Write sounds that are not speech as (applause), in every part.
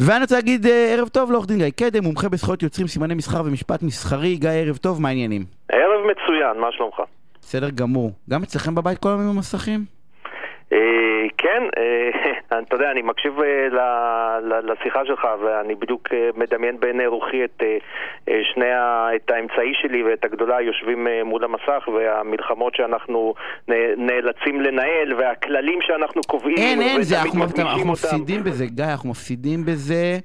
ואני רוצה להגיד אה, ערב טוב לעורך דין גיא קדם, מומחה בזכויות יוצרים, סימני מסחר ומשפט מסחרי. גיא, ערב טוב, מה העניינים? ערב מצוין, מה שלומך? בסדר גמור. גם אצלכם בבית כל היום עם המסכים? כן, אה, (laughs) אתה יודע, אני מקשיב אה, לשיחה שלך ואני בדיוק אה, מדמיין בעיני רוחי את שני. את האמצעי שלי ואת הגדולה יושבים מול המסך והמלחמות שאנחנו נאלצים לנהל והכללים שאנחנו קובעים אין, אין, זה, אנחנו, אנחנו אותם. מפסידים בזה, גיא, אנחנו מפסידים בזה.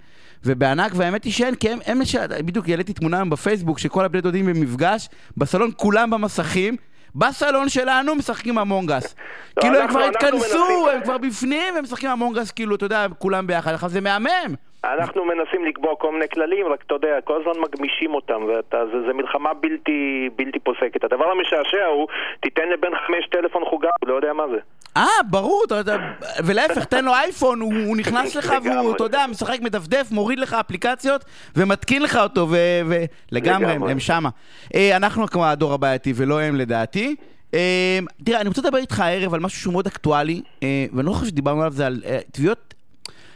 ובענק, והאמת היא שאין, כי הם, הם. בדיוק העליתי תמונה היום בפייסבוק שכל הבני דודים במפגש, בסלון כולם במסכים, בסלון שלנו משחקים המונגס. לא, כאילו הם כבר התכנסו, הם כבר בפנים, והם משחקים המונגס, כאילו, אתה יודע, כולם ביחד, עכשיו זה מהמם. אנחנו מנסים לקבוע כל מיני כללים, רק אתה יודע, כל הזמן מגמישים אותם, וזה מלחמה בלתי, בלתי פוסקת. הדבר המשעשע הוא, תיתן לבן חמש טלפון חוגה, הוא לא יודע מה זה. אה, ברור, אתה יודע, ולהפך, תן לו אייפון, הוא, הוא נכנס לך והוא. אתה יודע, משחק, מדפדף, מוריד לך אפליקציות ומתקין לך אותו, ולגמרי, הם. הם שמה. אה, אנחנו כמו הדור הבעייתי ולא הם לדעתי. אה, תראה, אני רוצה לדבר איתך הערב על משהו שהוא מאוד אקטואלי, אה, ואני לא חושב שדיברנו עליו, זה על תביעות,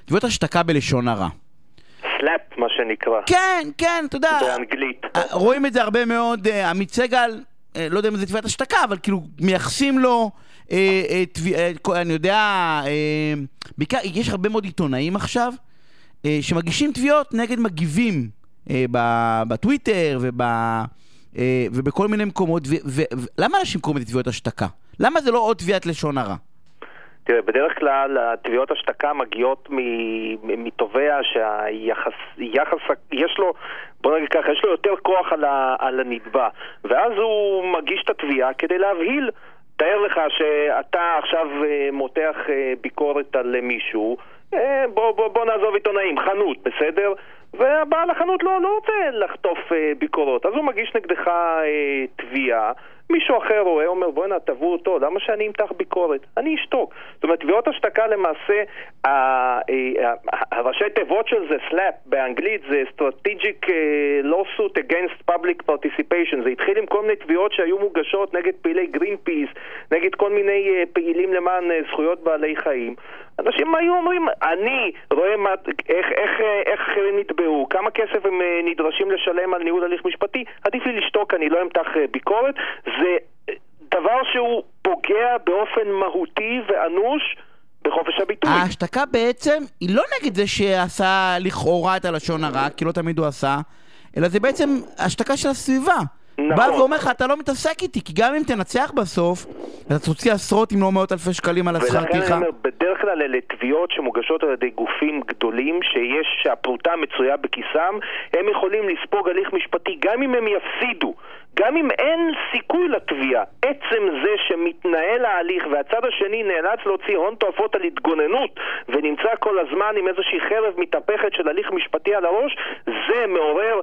תביעות השתקה בלשון הרע. SLAPP, מה שנקרא, כן, כן, אתה יודע, באנגלית. רואים את זה הרבה מאוד, עמית סגל, לא יודע אם זה תביעת השתקה, אבל כאילו מייחסים לו, אה, אה, אה, אני יודע, אה, בעיקר, יש הרבה מאוד עיתונאים עכשיו, אה, שמגישים תביעות נגד מגיבים אה, בטוויטר וב, אה, ובכל מיני מקומות, ולמה אנשים קוראים לזה תביעות השתקה? למה זה לא עוד תביעת לשון הרע? תראה, בדרך כלל התביעות השתקה מגיעות מתובע שהיחס, יחס, יש לו, בוא נגיד ככה, יש לו יותר כוח על, ה, על הנתבע, ואז הוא מגיש את התביעה כדי להבהיל. תאר לך שאתה עכשיו אה, מותח אה, ביקורת על מישהו, אה, בוא, בוא, בוא נעזוב עיתונאים, חנות, בסדר? והבעל החנות לא, לא רוצה לחטוף ביקורות, אז הוא מגיש נגדך תביעה, מישהו אחר רואה, אומר בואנה, תבעו אותו, למה שאני אמתח ביקורת? אני אשתוק. זאת אומרת, תביעות השתקה למעשה, ה- ה- ה- הראשי תיבות של זה, SLAP באנגלית, זה Strategic אה, Lawsuit Against Public Participation. זה התחיל עם כל מיני תביעות שהיו מוגשות נגד פעילי גרין פיס, נגד כל מיני אה, פעילים למען אה, זכויות בעלי חיים. אנשים היו אומרים, אני רואה מה, איך, איך, אה, איך אחרים נתבעו, כמה כסף הם אה, נדרשים לשלם על ניהול הליך משפטי, עדיף לי לשתוק, אני לא אמתח אה, ביקורת. זה דבר שהוא פוגע באופן מהותי ואנוש בחופש הביטוי. ההשתקה בעצם היא לא נגד זה שעשה לכאורה את הלשון הרע, כי לא תמיד הוא עשה, אלא זה בעצם השתקה של הסביבה. נכון. בא ואומר לך, אתה לא מתעסק איתי, כי גם אם תנצח בסוף, אתה תוציא עשרות אם לא מאות אלפי שקלים על השכר ולכן אני טרחה. אומר, בדרך כלל אלה תביעות שמוגשות על ידי גופים גדולים שיש, שהפרוטה מצויה בכיסם, הם יכולים לספוג הליך משפטי גם אם הם יפסידו. גם אם אין סיכוי לתביעה, עצם זה שמתנהל ההליך והצד השני נאלץ להוציא הון תועפות על התגוננות ונמצא כל הזמן עם איזושהי חרב מתהפכת של הליך משפטי על הראש, זה מעורר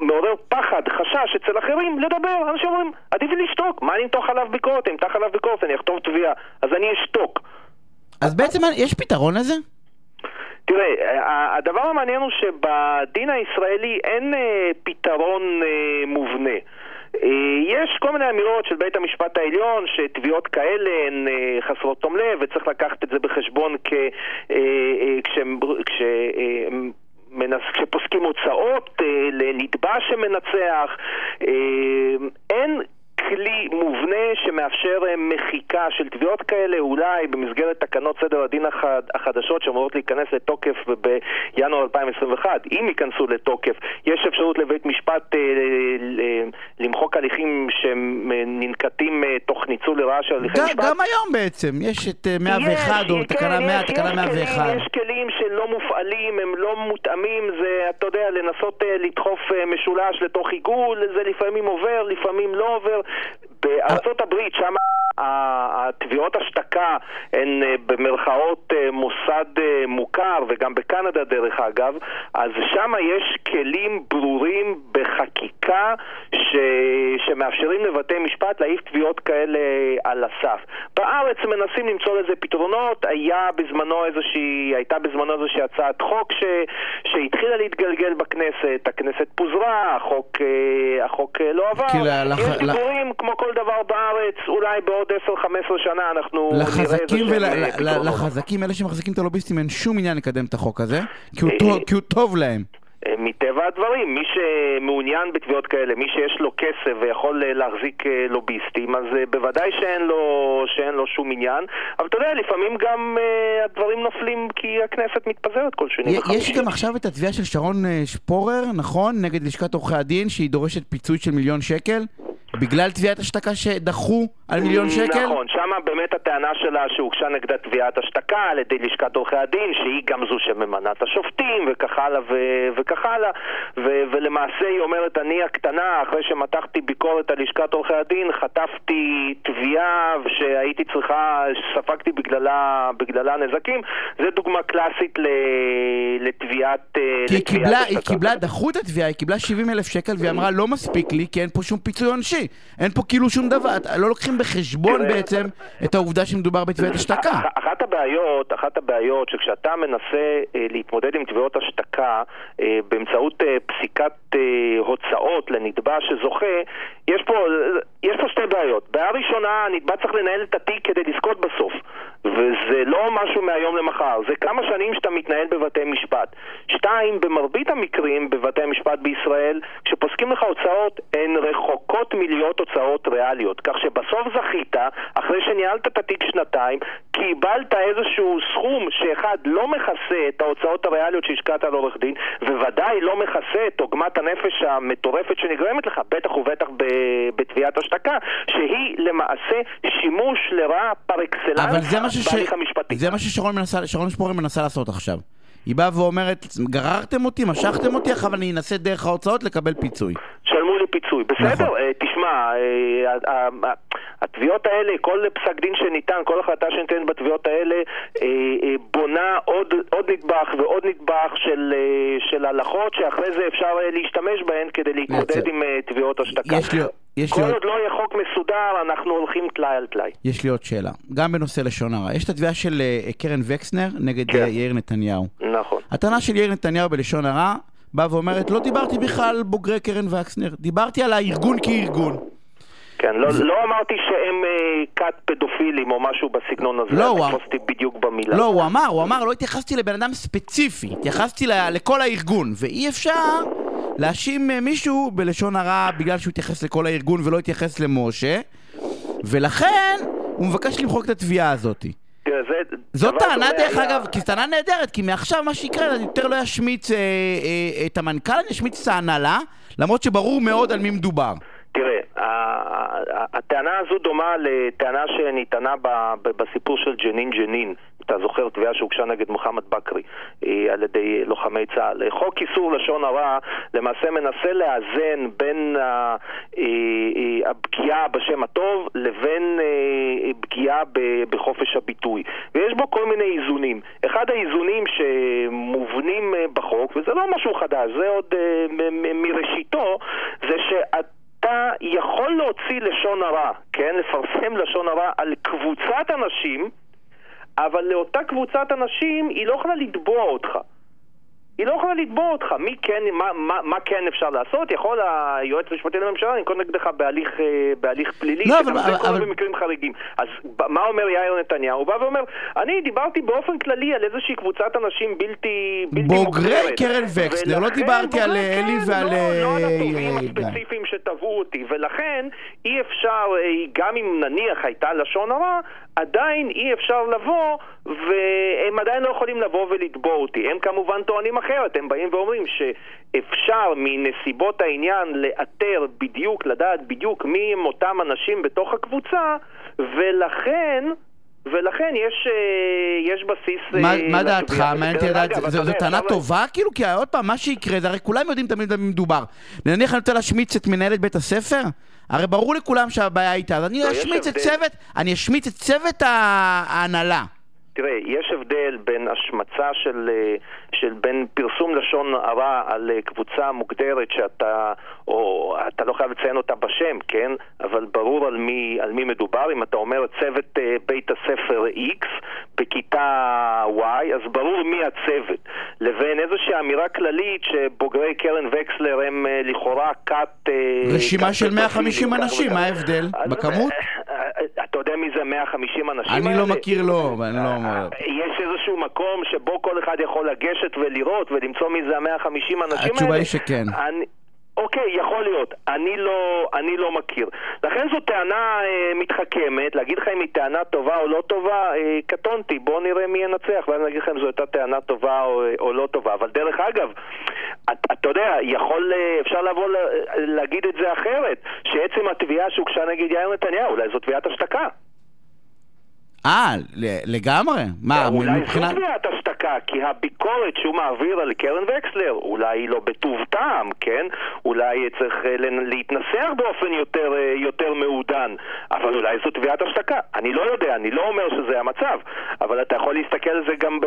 מעורר פחד, חשש אצל אחרים לדבר. אנשים אומרים, עדיף לי לשתוק, מה אני אמתוח עליו ביקורת? אני אמתח עליו ביקורת, אני אכתוב תביעה, אז אני אשתוק. אז בעצם יש פתרון לזה? תראה, הדבר המעניין הוא שבדין הישראלי אין אה, פתרון אה, מובנה. אה, יש כל מיני אמירות של בית המשפט העליון שתביעות כאלה הן חסרות תום לב וצריך לקחת את זה בחשבון כ... כש... מנס... כשפוסקים הוצאות לנתבע שמנצח, אין כלי מובנה שמאפשר אה, מחיקה של תביעות כאלה, אולי במסגרת תקנות סדר הדין החד... החדשות שאמורות להיכנס לתוקף בינואר 2021, אם ייכנסו לתוקף, יש אפשרות לבית משפט אה, למחוק הליכים שננקטים אה, תוך ניצול לרעה של הליכי גם, משפט. גם היום בעצם, יש את אה, 101 יש, או כן, תקנה 100, יש, תקנה יש 101. כלים, יש כלים שלא מופעלים, הם לא מותאמים, זה, אתה יודע, לנסות אה, לדחוף אה, משולש לתוך עיגול, זה לפעמים עובר, לפעמים לא עובר. בארצות הברית, שם התביעות השתקה הן אה, במרכאות אה, מוסד אה, מוכר, וגם בקנדה דרך אגב, אז שם יש כלים ברורים בחקיקה ש... שמאפשרים לבתי משפט להעיף תביעות כאלה על הסף. בארץ מנסים למצוא לזה פתרונות, היה בזמנו איזושהי, הייתה בזמנו איזושהי הצעת חוק ש... שהתחילה להתגלגל בכנסת, הכנסת פוזרה, החוק, החוק לא עבר. כי יש דיבורים, כמו כל דבר בארץ, אולי בעוד 10-15 15 שנה אנחנו נראה לחזקים, איזה ול, שהם, אה, פתרונות. לחזקים, אלה שמחזיקים את הלוביסטים, אין שום עניין לקדם את החוק הזה, כי הוא, אה, טוב, כי הוא טוב להם. אה, מטבע הדברים, מי שמעוניין בתביעות כאלה, מי שיש לו כסף ויכול אה, להחזיק אה, לוביסטים, אז אה, בוודאי שאין לו, שאין לו שום עניין. אבל אתה יודע, לפעמים גם אה, הדברים נופלים כי הכנסת מתפזרת כל שני וחמישי. יש גם עכשיו את התביעה של שרון אה, שפורר, נכון? נגד לשכת עורכי הדין, שהיא דורשת פיצוי של מיליון שקל? בגלל תביעת השתקה שדחו על מיליון שקל? נכון, שמה באמת הטענה שלה שהוגשה נגדה תביעת השתקה על ידי לשכת עורכי הדין, שהיא גם זו שממנה את השופטים וכך הלאה ו- וכך הלאה, ו- ולמעשה היא אומרת, אני הקטנה, אחרי שמתחתי ביקורת על לשכת עורכי הדין, חטפתי תביעה שהייתי צריכה, ספגתי בגללה, בגללה נזקים. זה דוגמה קלאסית ל- לתביעת אה, כי היא קיבלה, היא השתקה. קיבלה, דחו את התביעה, היא קיבלה 70 אלף שקל והיא אמרה לא מספיק לי כי אין פה שום פיצוי עונשי. אין פה כאילו שום דבר, לא לוקחים בחשבון בעצם את העובדה שמדבר בתביעת השתקה. אח- אחת הבעיות, אחת הבעיות שכשאתה מנסה אה, להתמודד עם תביעות השתקה אה, באמצעות אה, פסיקת הוצאות לנתבע שזוכה, יש פה, יש פה שתי בעיות. בעיה ראשונה, הנתבע צריך לנהל את התיק כדי לזכות בסוף. וזה לא משהו מהיום למחר, זה כמה שנים שאתה מתנהל בבתי משפט. שתיים, במרבית המקרים בבתי משפט בישראל, כשפוסקים לך הוצאות, הן רחוקות מלהיות הוצאות ריאליות. כך שבסוף זכית, אחרי שניהלת את התיק שנתיים, קיבלת איזשהו סכום שאחד לא מכסה את ההוצאות הריאליות שהשקעת על עורך דין, וודאי לא מכסה את עוגמת הנפש המטורפת שנגרמת לך, בטח ובטח בתביעת השתקה, שהיא למעשה שימוש לרעה פר אקסלנס. בהליך המשפטי. זה מה ששרון מנסה, שרון שפורר מנסה לעשות עכשיו. היא באה ואומרת, גררתם אותי, משכתם אותי, עכשיו אני אנסה דרך ההוצאות לקבל פיצוי. שלמו לי פיצוי. בסדר, נכון. תשמע, אה, התביעות האלה, כל פסק דין שניתן, כל החלטה שניתנת בתביעות האלה, אה, בונה עוד, עוד נדבך ועוד נדבך של, של הלכות, שאחרי זה אפשר להשתמש בהן כדי להתמודד. עם תביעות השתקה. יש לי, יש, כל לי עוד, עוד לא יהיה חוק מסודר, אנחנו הולכים טלאי על טלאי. יש לי עוד שאלה, גם בנושא לשון הרע. יש את התביעה של אה, קרן וקסנר נגד כן. אה, יאיר נתניהו. נכון. הטענה של יאיר נתניהו בלשון הרע באה ואומרת, לא דיברתי בכלל על בוגרי קרן וקסנר, דיברתי על הארגון כארגון. כן, לא, לא אמרתי שהם אה, כת פדופילים או משהו בסגנון הזה, לא, הוא- תפסתי בדיוק במילה. לא, הוא אמר, הוא אמר, לא התייחסתי לבן אדם ספציפי, התייחסתי ל- לכל הארגון, ואי אפשר להאשים אה, מישהו בלשון הרע בגלל שהוא התייחס לכל הארגון ולא התייחס למשה, ולכן הוא מבקש למחוק את התביעה הזאת. זה זאת טענה, דרך אגב, כי זו טענה נהדרת, כי מעכשיו מה שיקרה, אני יותר לא אשמיץ אה, אה, את המנכ"ל, אני אשמיץ את ההנהלה, למרות שברור מאוד על מי מדובר. תראה, הטענה הזו דומה לטענה שנטענה בסיפור של ג'נין ג'נין. אתה זוכר תביעה שהוגשה נגד מוחמד בכרי על ידי לוחמי צה"ל. חוק איסור לשון הרע למעשה מנסה לאזן בין אה, אה, הפגיעה בשם הטוב לבין אה, פגיעה בחופש הביטוי. ויש בו כל מיני איזונים. אחד האיזונים שמובנים אה, בחוק, וזה לא משהו חדש, זה עוד אה, מראשיתו, זה שאת... אתה יכול להוציא לשון הרע, כן? לפרסם לשון הרע על קבוצת אנשים, אבל לאותה קבוצת אנשים היא לא יכולה לתבוע אותך. היא לא יכולה לתבוע אותך. מי כן, מה, מה, מה כן אפשר לעשות? יכול היועץ המשפטי לממשלה לנקוט נגדך בהליך, אה, בהליך פלילי, לא, שגם אבל- זה קורה במקרים חריגים. אז מה אומר יאיר נתניהו? הוא בא ואומר, אני דיברתי באופן כללי על איזושהי קבוצת אנשים בלתי, בלתי בוגרי מוגדרת. קרן וקסנר, לא ולכן- דיברתי על, בוגרי- אלי כן, ועל, לא, לא על אה, אה, גיא. הספציפיים שתבעו אותי, ולכן אי אפשר, אה, גם אם נניח הייתה לשון הרע, עדיין אי אפשר לבוא, והם עדיין לא יכולים לבוא ולתבוע אותי. הם כמובן טוענים אחרת, הם באים ואומרים שאפשר מנסיבות העניין לאתר בדיוק, לדעת בדיוק מי הם אותם אנשים בתוך הקבוצה, ולכן... ולכן יש, אה, יש בסיס... אה, מה, מה. דעתך? מעניין אותי לדעת, זו- טענה טובה כאילו? כי עוד פעם, מה שיקרה זה הרי כולם יודעים תמיד על מי מדובר. נניח אני רוצה להשמיץ את מנהלת בית הספר? הרי ברור לכולם שהבעיה איתה, אז אני אשמיץ את. צוות, אני אשמיץ את צוות ההנהלה. תראה, יש הבדל בין השמצה של, אה, של בין פרסום לשון הרע על אה, קבוצה מוגדרת שאתה, או אתה לא חייב לציין אותה בשם, כן? אבל ברור על מי, על מי מדובר. אם אתה אומר צוות אה, בית הספר X בכיתה Y, אז ברור מי הצוות. לבין איזושהי אמירה כללית שבוגרי קרן וקסלר הם לכאורה כת... רשימה כת של פדופילים, 150 כך אנשים. מה ההבדל? בכמות? אה, אה, יודע מי זה 150 אנשים אני האלה? לא מכיר לו, אבל אני לא אומר. יש איזשהו מקום שבו כל אחד יכול לגשת ולראות ולמצוא מי זה ה-150 אנשים האלה? התשובה היא שכן. אני... אוקיי, יכול להיות. אני לא, אני לא מכיר. לכן זו טענה אה, מתחכמת, להגיד לך אם היא טענה טובה או לא טובה, אה, קטונתי, בואו נראה מי ינצח, ואז נגיד לכם אם זו הייתה טענה טובה או, או לא טובה. אבל דרך אגב, אתה את יודע, יכול, אה, אפשר לבוא להגיד את זה אחרת, שעצם התביעה שהוגשה נגד יאיר נתניהו, אולי זו תביעת השתקה. אה, לגמרי. מה, אולי מבחינת... זו תביעת השתקה, כי הביקורת שהוא מעביר על קרן וקסלר, אולי היא לא בטוב טעם, כן? אולי צריך אה, להתנסח באופן יותר, אה, יותר מעודן, אבל אולי זו תביעת השתקה. אני לא יודע, אני לא אומר שזה המצב, אבל אתה יכול להסתכל על זה גם, ב,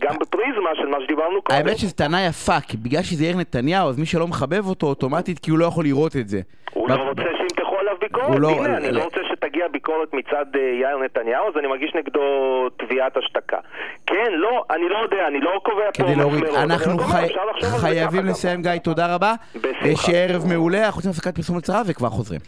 גם בפריזמה של מה שדיברנו קודם. האמת שזו טענה יפה, כי בגלל שזה יאיר נתניהו, אז מי שלא מחבב אותו אוטומטית, כי הוא לא יכול לראות את זה. הוא לא רוצה שימתחו עליו ביקורת, לא- הנה, אני ל- לא רוצה שתגיע ביקורת מצד אה, יאיר נתניהו, אז אני מגיש נגדו תביעת השתקה. כן, לא, אני לא יודע, אני לא קובע פה כדי להוריד. אנחנו חייבים. לסיים, גיא, תודה רבה. בשמחה. שיהיה ערב מעולה, אנחנו רוצים הפסקת פרסום לצרה וכבר חוזרים.